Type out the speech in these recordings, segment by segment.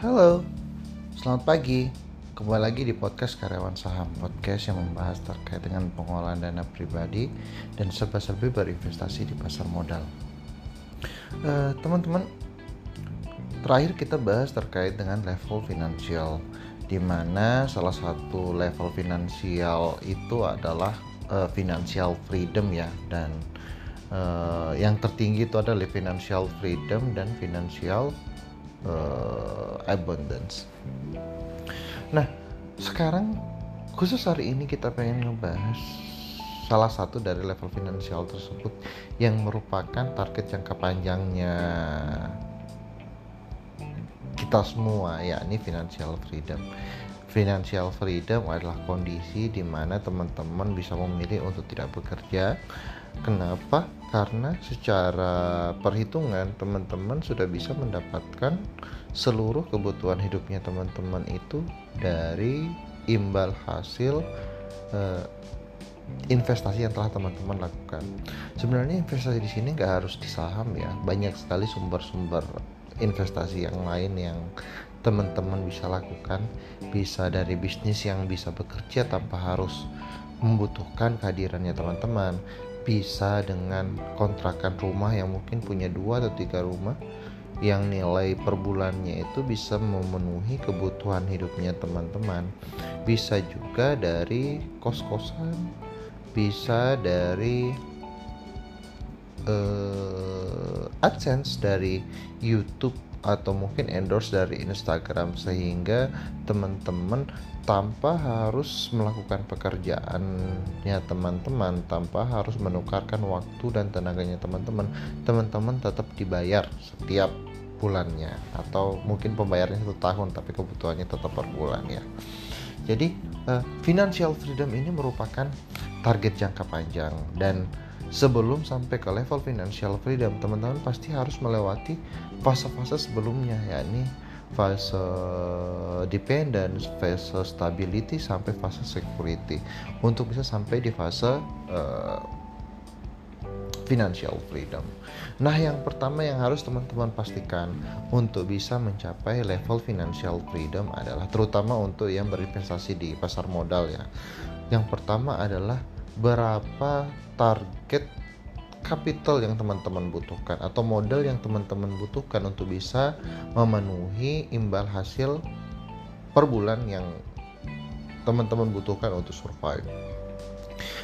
Halo, selamat pagi. Kembali lagi di podcast Karyawan Saham Podcast yang membahas terkait dengan pengolahan dana pribadi dan serba-serbi berinvestasi di pasar modal. Eh, Teman-teman, terakhir kita bahas terkait dengan level finansial, di mana salah satu level finansial itu adalah uh, financial freedom ya, dan uh, yang tertinggi itu adalah financial freedom dan financial uh, abundance. Nah, sekarang khusus hari ini kita pengen ngebahas salah satu dari level finansial tersebut yang merupakan target jangka panjangnya kita semua yakni financial freedom. Financial freedom adalah kondisi di mana teman-teman bisa memilih untuk tidak bekerja. Kenapa? Karena secara perhitungan teman-teman sudah bisa mendapatkan seluruh kebutuhan hidupnya teman-teman itu dari imbal hasil uh, investasi yang telah teman-teman lakukan. Sebenarnya investasi di sini nggak harus di saham ya, banyak sekali sumber-sumber investasi yang lain yang teman-teman bisa lakukan bisa dari bisnis yang bisa bekerja tanpa harus membutuhkan kehadirannya teman-teman bisa dengan kontrakan rumah yang mungkin punya dua atau tiga rumah yang nilai per bulannya itu bisa memenuhi kebutuhan hidupnya teman-teman. Bisa juga dari kos-kosan bisa dari uh, AdSense dari YouTube atau mungkin endorse dari Instagram sehingga teman-teman tanpa harus melakukan pekerjaannya teman-teman tanpa harus menukarkan waktu dan tenaganya teman-teman teman-teman tetap dibayar setiap bulannya atau mungkin pembayarannya satu tahun tapi kebutuhannya tetap per bulan ya. Jadi uh, financial freedom ini merupakan target jangka panjang dan sebelum sampai ke level financial freedom teman-teman pasti harus melewati fase-fase sebelumnya yakni fase dependence, fase stability sampai fase security untuk bisa sampai di fase uh, financial freedom. Nah, yang pertama yang harus teman-teman pastikan untuk bisa mencapai level financial freedom adalah terutama untuk yang berinvestasi di pasar modal ya. Yang pertama adalah berapa target capital yang teman-teman butuhkan atau modal yang teman-teman butuhkan untuk bisa memenuhi imbal hasil per bulan yang teman-teman butuhkan untuk survive.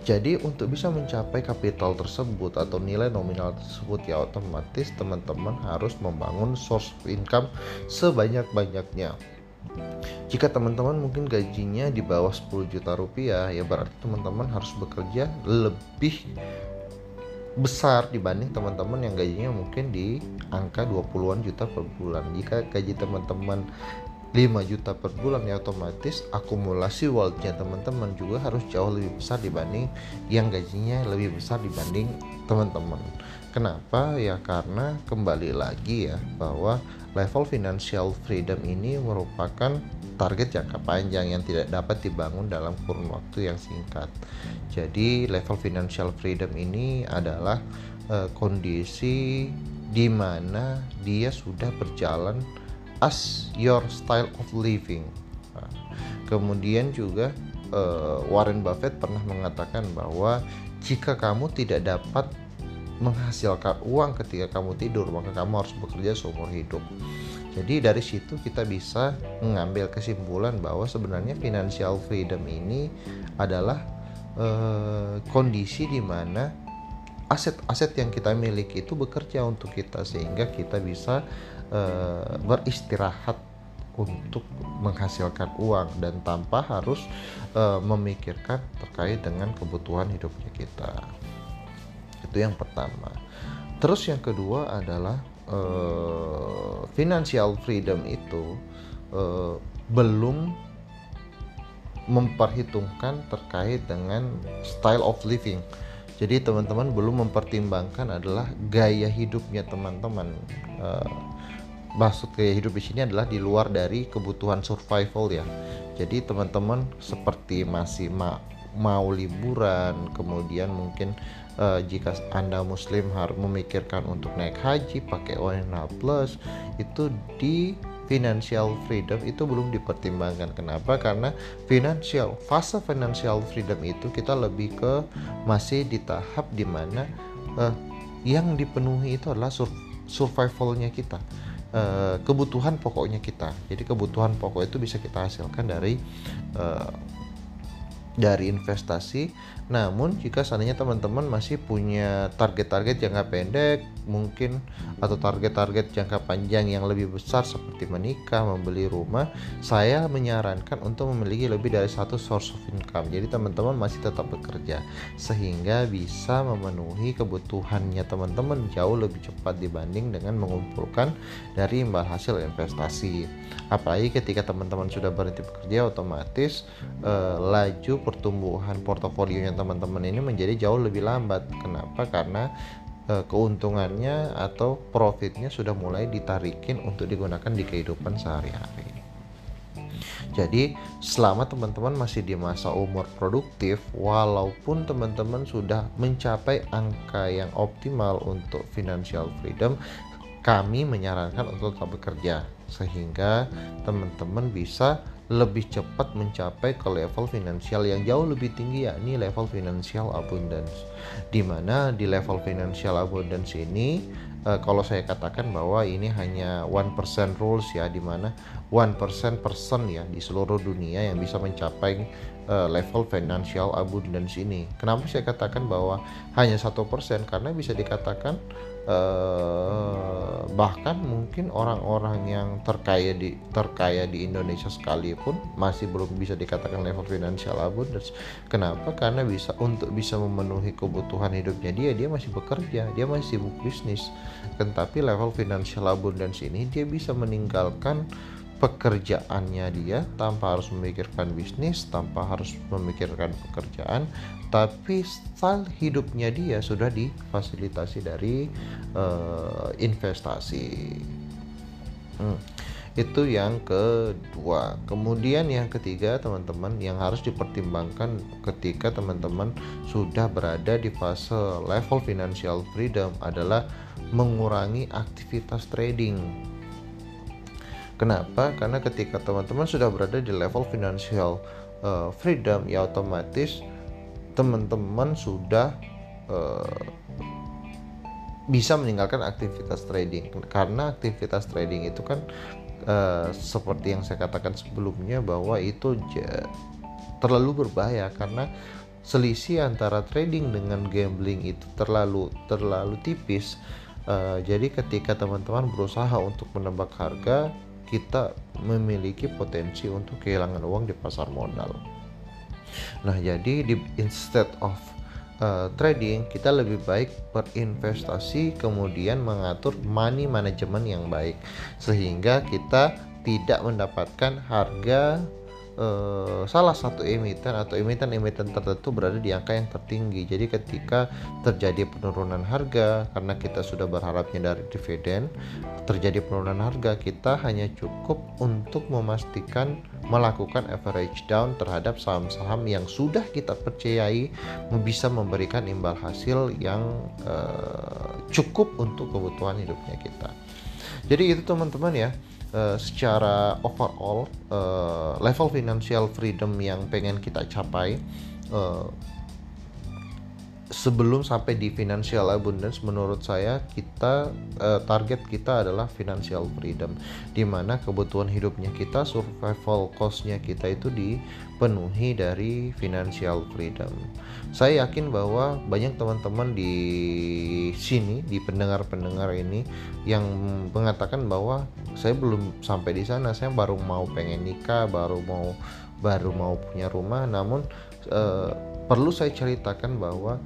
Jadi untuk bisa mencapai kapital tersebut atau nilai nominal tersebut ya otomatis teman-teman harus membangun source income sebanyak-banyaknya jika teman-teman mungkin gajinya di bawah 10 juta rupiah ya berarti teman-teman harus bekerja lebih besar dibanding teman-teman yang gajinya mungkin di angka 20-an juta per bulan. Jika gaji teman-teman 5 juta per bulan ya otomatis akumulasi wealthnya teman-teman juga harus jauh lebih besar dibanding yang gajinya lebih besar dibanding teman-teman. Kenapa? Ya karena kembali lagi ya bahwa level financial freedom ini merupakan target jangka panjang yang tidak dapat dibangun dalam kurun waktu yang singkat. Jadi level financial freedom ini adalah uh, kondisi di mana dia sudah berjalan as your style of living. Nah, kemudian juga uh, Warren Buffett pernah mengatakan bahwa jika kamu tidak dapat menghasilkan uang ketika kamu tidur maka kamu harus bekerja seumur hidup jadi dari situ kita bisa mengambil kesimpulan bahwa sebenarnya financial freedom ini adalah uh, kondisi di mana aset-aset yang kita miliki itu bekerja untuk kita sehingga kita bisa uh, beristirahat untuk menghasilkan uang dan tanpa harus uh, memikirkan terkait dengan kebutuhan hidupnya kita. Itu yang pertama. Terus yang kedua adalah uh, financial freedom itu uh, belum memperhitungkan terkait dengan style of living. Jadi teman-teman belum mempertimbangkan adalah gaya hidupnya teman-teman. Uh, maksud gaya hidup di sini adalah di luar dari kebutuhan survival ya jadi teman-teman seperti masih ma mau liburan kemudian mungkin uh, jika anda muslim harus memikirkan untuk naik haji pakai ONH plus itu di financial freedom itu belum dipertimbangkan. Kenapa? Karena financial fase financial freedom itu kita lebih ke masih di tahap di mana uh, yang dipenuhi itu adalah sur survivalnya kita. Uh, kebutuhan pokoknya kita. Jadi kebutuhan pokok itu bisa kita hasilkan dari uh, dari investasi. Namun jika seandainya teman-teman masih punya target-target jangka pendek mungkin atau target-target jangka panjang yang lebih besar seperti menikah, membeli rumah, saya menyarankan untuk memiliki lebih dari satu source of income. Jadi teman-teman masih tetap bekerja sehingga bisa memenuhi kebutuhannya teman-teman jauh lebih cepat dibanding dengan mengumpulkan dari imbal hasil investasi. Apalagi ketika teman-teman sudah berhenti bekerja otomatis eh, laju pertumbuhan portofolionya teman-teman ini menjadi jauh lebih lambat. Kenapa? Karena e, keuntungannya atau profitnya sudah mulai ditarikin untuk digunakan di kehidupan sehari-hari. Jadi, selama teman-teman masih di masa umur produktif, walaupun teman-teman sudah mencapai angka yang optimal untuk financial freedom, kami menyarankan untuk tetap bekerja sehingga teman-teman bisa lebih cepat mencapai ke level finansial yang jauh lebih tinggi yakni level financial abundance. Di mana di level financial abundance ini uh, kalau saya katakan bahwa ini hanya one percent rules ya di mana one percent person ya di seluruh dunia yang bisa mencapai uh, level financial abundance ini. Kenapa saya katakan bahwa hanya satu persen? Karena bisa dikatakan uh, bahkan mungkin orang-orang yang terkaya di terkaya di Indonesia sekalipun masih belum bisa dikatakan level financial abundance. Kenapa? Karena bisa untuk bisa memenuhi kebutuhan hidupnya dia dia masih bekerja, dia masih sibuk bisnis. Tetapi level financial abundance ini dia bisa meninggalkan pekerjaannya dia tanpa harus memikirkan bisnis, tanpa harus memikirkan pekerjaan, tapi style hidupnya dia sudah difasilitasi dari uh, investasi. Hmm. Itu yang kedua. Kemudian yang ketiga, teman-teman yang harus dipertimbangkan ketika teman-teman sudah berada di fase level financial freedom adalah mengurangi aktivitas trading Kenapa? Karena ketika teman-teman sudah berada di level financial uh, freedom, ya otomatis teman-teman sudah uh, bisa meninggalkan aktivitas trading. Karena aktivitas trading itu kan uh, seperti yang saya katakan sebelumnya bahwa itu terlalu berbahaya karena selisih antara trading dengan gambling itu terlalu terlalu tipis. Uh, jadi ketika teman-teman berusaha untuk menebak harga kita memiliki potensi untuk kehilangan uang di pasar modal. Nah, jadi di instead of uh, trading, kita lebih baik berinvestasi kemudian mengatur money management yang baik. Sehingga kita tidak mendapatkan harga uh, salah satu emiten atau emiten-emiten tertentu berada di angka yang tertinggi. Jadi ketika terjadi penurunan harga karena kita sudah berharapnya dari dividen, terjadi penurunan harga, kita hanya cukup untuk memastikan melakukan average down terhadap saham-saham yang sudah kita percayai bisa memberikan imbal hasil yang uh, cukup untuk kebutuhan hidupnya kita. Jadi itu teman-teman ya uh, secara overall uh, level financial freedom yang pengen kita capai uh, sebelum sampai di financial abundance menurut saya kita uh, target kita adalah financial freedom di mana kebutuhan hidupnya kita survival costnya kita itu dipenuhi dari financial freedom. Saya yakin bahwa banyak teman-teman di sini di pendengar-pendengar ini yang mengatakan bahwa saya belum sampai di sana saya baru mau pengen nikah baru mau baru mau punya rumah. Namun uh, perlu saya ceritakan bahwa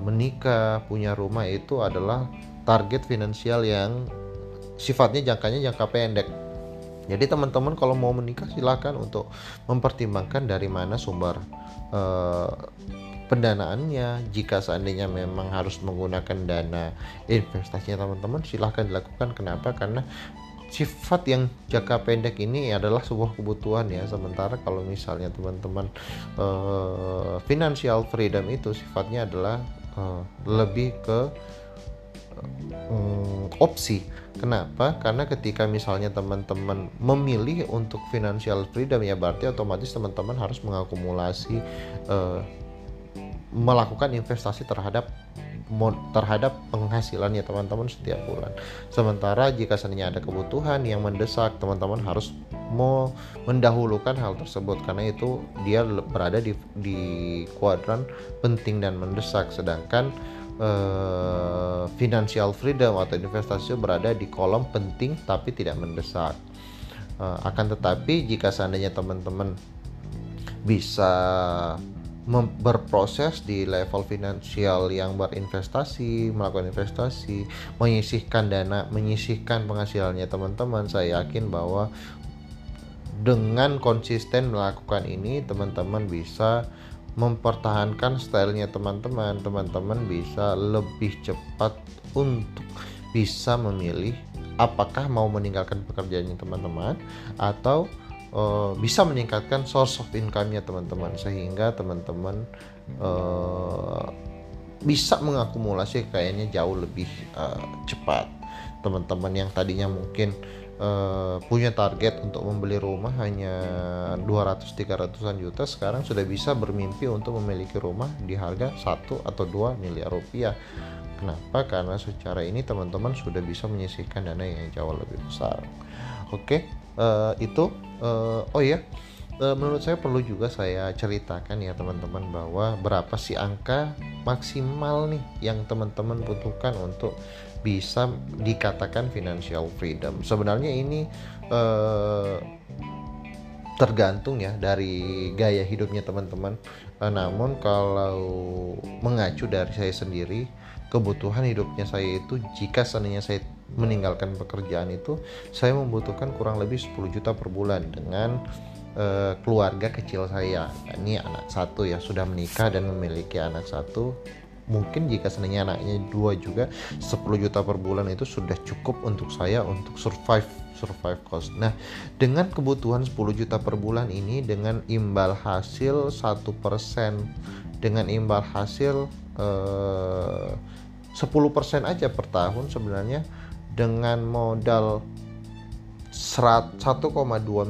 menikah, punya rumah itu adalah target finansial yang sifatnya jangkanya jangka pendek. Jadi teman-teman kalau mau menikah silahkan untuk mempertimbangkan dari mana sumber uh, pendanaannya. Jika seandainya memang harus menggunakan dana investasinya teman-teman silahkan dilakukan. Kenapa? Karena sifat yang jangka pendek ini adalah sebuah kebutuhan ya sementara kalau misalnya teman-teman uh, financial freedom itu sifatnya adalah uh, lebih ke hmm, opsi. Kenapa? Karena ketika misalnya teman-teman memilih untuk financial freedom ya berarti otomatis teman-teman harus mengakumulasi uh, melakukan investasi terhadap terhadap penghasilannya teman-teman setiap bulan. Sementara jika seandainya ada kebutuhan yang mendesak, teman-teman harus mau mendahulukan hal tersebut karena itu dia berada di di kuadran penting dan mendesak sedangkan uh, financial freedom atau investasi berada di kolom penting tapi tidak mendesak. Uh, akan tetapi jika seandainya teman-teman bisa berproses di level finansial yang berinvestasi, melakukan investasi, menyisihkan dana, menyisihkan penghasilannya. Teman-teman, saya yakin bahwa dengan konsisten melakukan ini teman-teman bisa mempertahankan stylenya teman-teman, teman-teman bisa lebih cepat untuk bisa memilih apakah mau meninggalkan pekerjaannya teman-teman atau uh, bisa meningkatkan source of income-nya teman-teman. Sehingga teman-teman uh, bisa mengakumulasi kayaknya jauh lebih uh, cepat. Teman-teman yang tadinya mungkin uh, punya target untuk membeli rumah hanya 200-300an juta sekarang sudah bisa bermimpi untuk memiliki rumah di harga 1 atau 2 miliar rupiah. Kenapa? Karena secara ini teman-teman sudah bisa menyisihkan dana yang jauh lebih besar. Oke? okay? Uh, itu uh, oh ya uh, menurut saya perlu juga saya ceritakan ya teman-teman bahwa berapa sih angka maksimal nih yang teman-teman butuhkan untuk bisa dikatakan financial freedom. Sebenarnya ini uh, tergantung ya dari gaya hidupnya teman-teman. Uh, namun kalau mengacu dari saya sendiri kebutuhan hidupnya saya itu jika seandainya saya meninggalkan pekerjaan itu saya membutuhkan kurang lebih 10 juta per bulan dengan uh, keluarga kecil saya ini anak satu ya sudah menikah dan memiliki anak satu mungkin jika seandainya anaknya dua juga 10 juta per bulan itu sudah cukup untuk saya untuk survive survive cost. Nah, dengan kebutuhan 10 juta per bulan ini dengan imbal hasil satu persen dengan imbal hasil eh, 10% aja per tahun sebenarnya dengan modal 1,2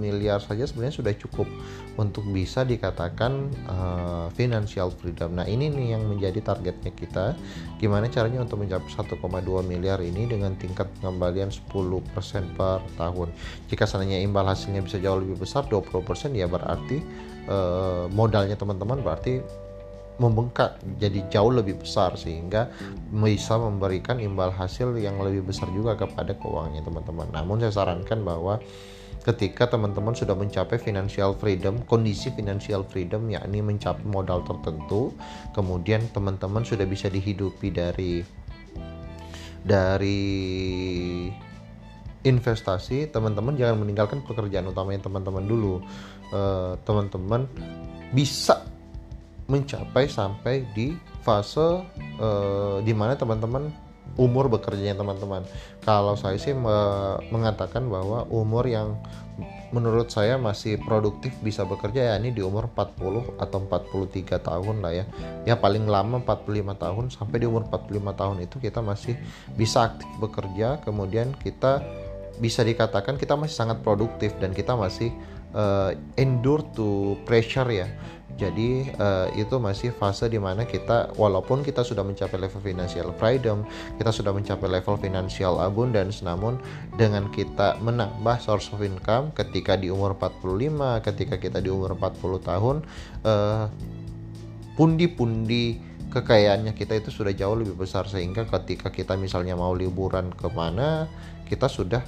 miliar saja sebenarnya sudah cukup untuk bisa dikatakan uh, financial freedom. Nah ini nih yang menjadi targetnya kita. Gimana caranya untuk mencapai 1,2 miliar ini dengan tingkat pengembalian 10% per tahun. Jika seandainya imbal hasilnya bisa jauh lebih besar 20% ya berarti uh, modalnya teman-teman berarti membengkak jadi jauh lebih besar sehingga bisa memberikan imbal hasil yang lebih besar juga kepada keuangannya teman-teman. Namun saya sarankan bahwa ketika teman-teman sudah mencapai financial freedom, kondisi financial freedom yakni mencapai modal tertentu, kemudian teman-teman sudah bisa dihidupi dari dari investasi, teman-teman jangan meninggalkan pekerjaan utamanya teman-teman dulu. Eh, teman-teman uh, bisa mencapai sampai di fase uh, di teman-teman umur bekerjanya teman-teman. Kalau saya sih me mengatakan bahwa umur yang menurut saya masih produktif bisa bekerja ya ini di umur 40 atau 43 tahun lah ya. Ya paling lama 45 tahun sampai di umur 45 tahun itu kita masih bisa aktif bekerja, kemudian kita bisa dikatakan kita masih sangat produktif dan kita masih uh, endure to pressure ya jadi uh, itu masih fase di mana kita walaupun kita sudah mencapai level financial freedom, kita sudah mencapai level financial abundance, namun dengan kita menambah source of income ketika di umur 45, ketika kita di umur 40 tahun, uh, pundi-pundi kekayaannya kita itu sudah jauh lebih besar. Sehingga ketika kita misalnya mau liburan ke mana kita sudah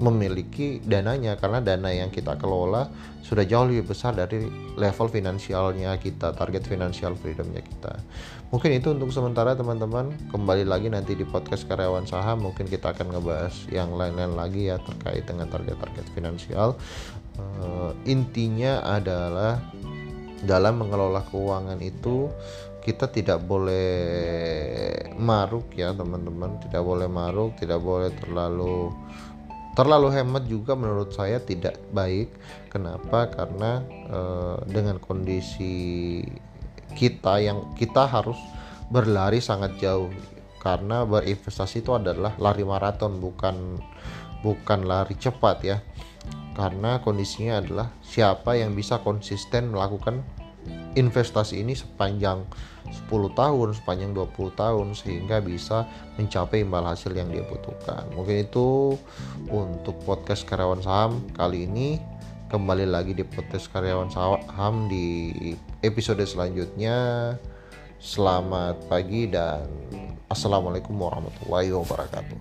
memiliki dananya karena dana yang kita kelola sudah jauh lebih besar dari level finansialnya kita target financial freedomnya kita. Mungkin itu untuk sementara teman-teman. Kembali lagi nanti di podcast karyawan saham mungkin kita akan ngebahas yang lain-lain lagi ya terkait dengan target-target finansial. Uh, intinya adalah dalam mengelola keuangan itu kita tidak boleh maruk ya teman-teman. Tidak boleh maruk tidak boleh terlalu terlalu hemat juga menurut saya tidak baik. Kenapa? Karena e, dengan kondisi kita yang kita harus berlari sangat jauh. Karena berinvestasi itu adalah lari maraton bukan bukan lari cepat ya. Karena kondisinya adalah siapa yang bisa konsisten melakukan investasi ini sepanjang 10 tahun, sepanjang 20 tahun sehingga bisa mencapai imbal hasil yang dia butuhkan. Mungkin itu untuk podcast karyawan saham kali ini. Kembali lagi di podcast karyawan saham di episode selanjutnya. Selamat pagi dan assalamualaikum warahmatullahi wabarakatuh.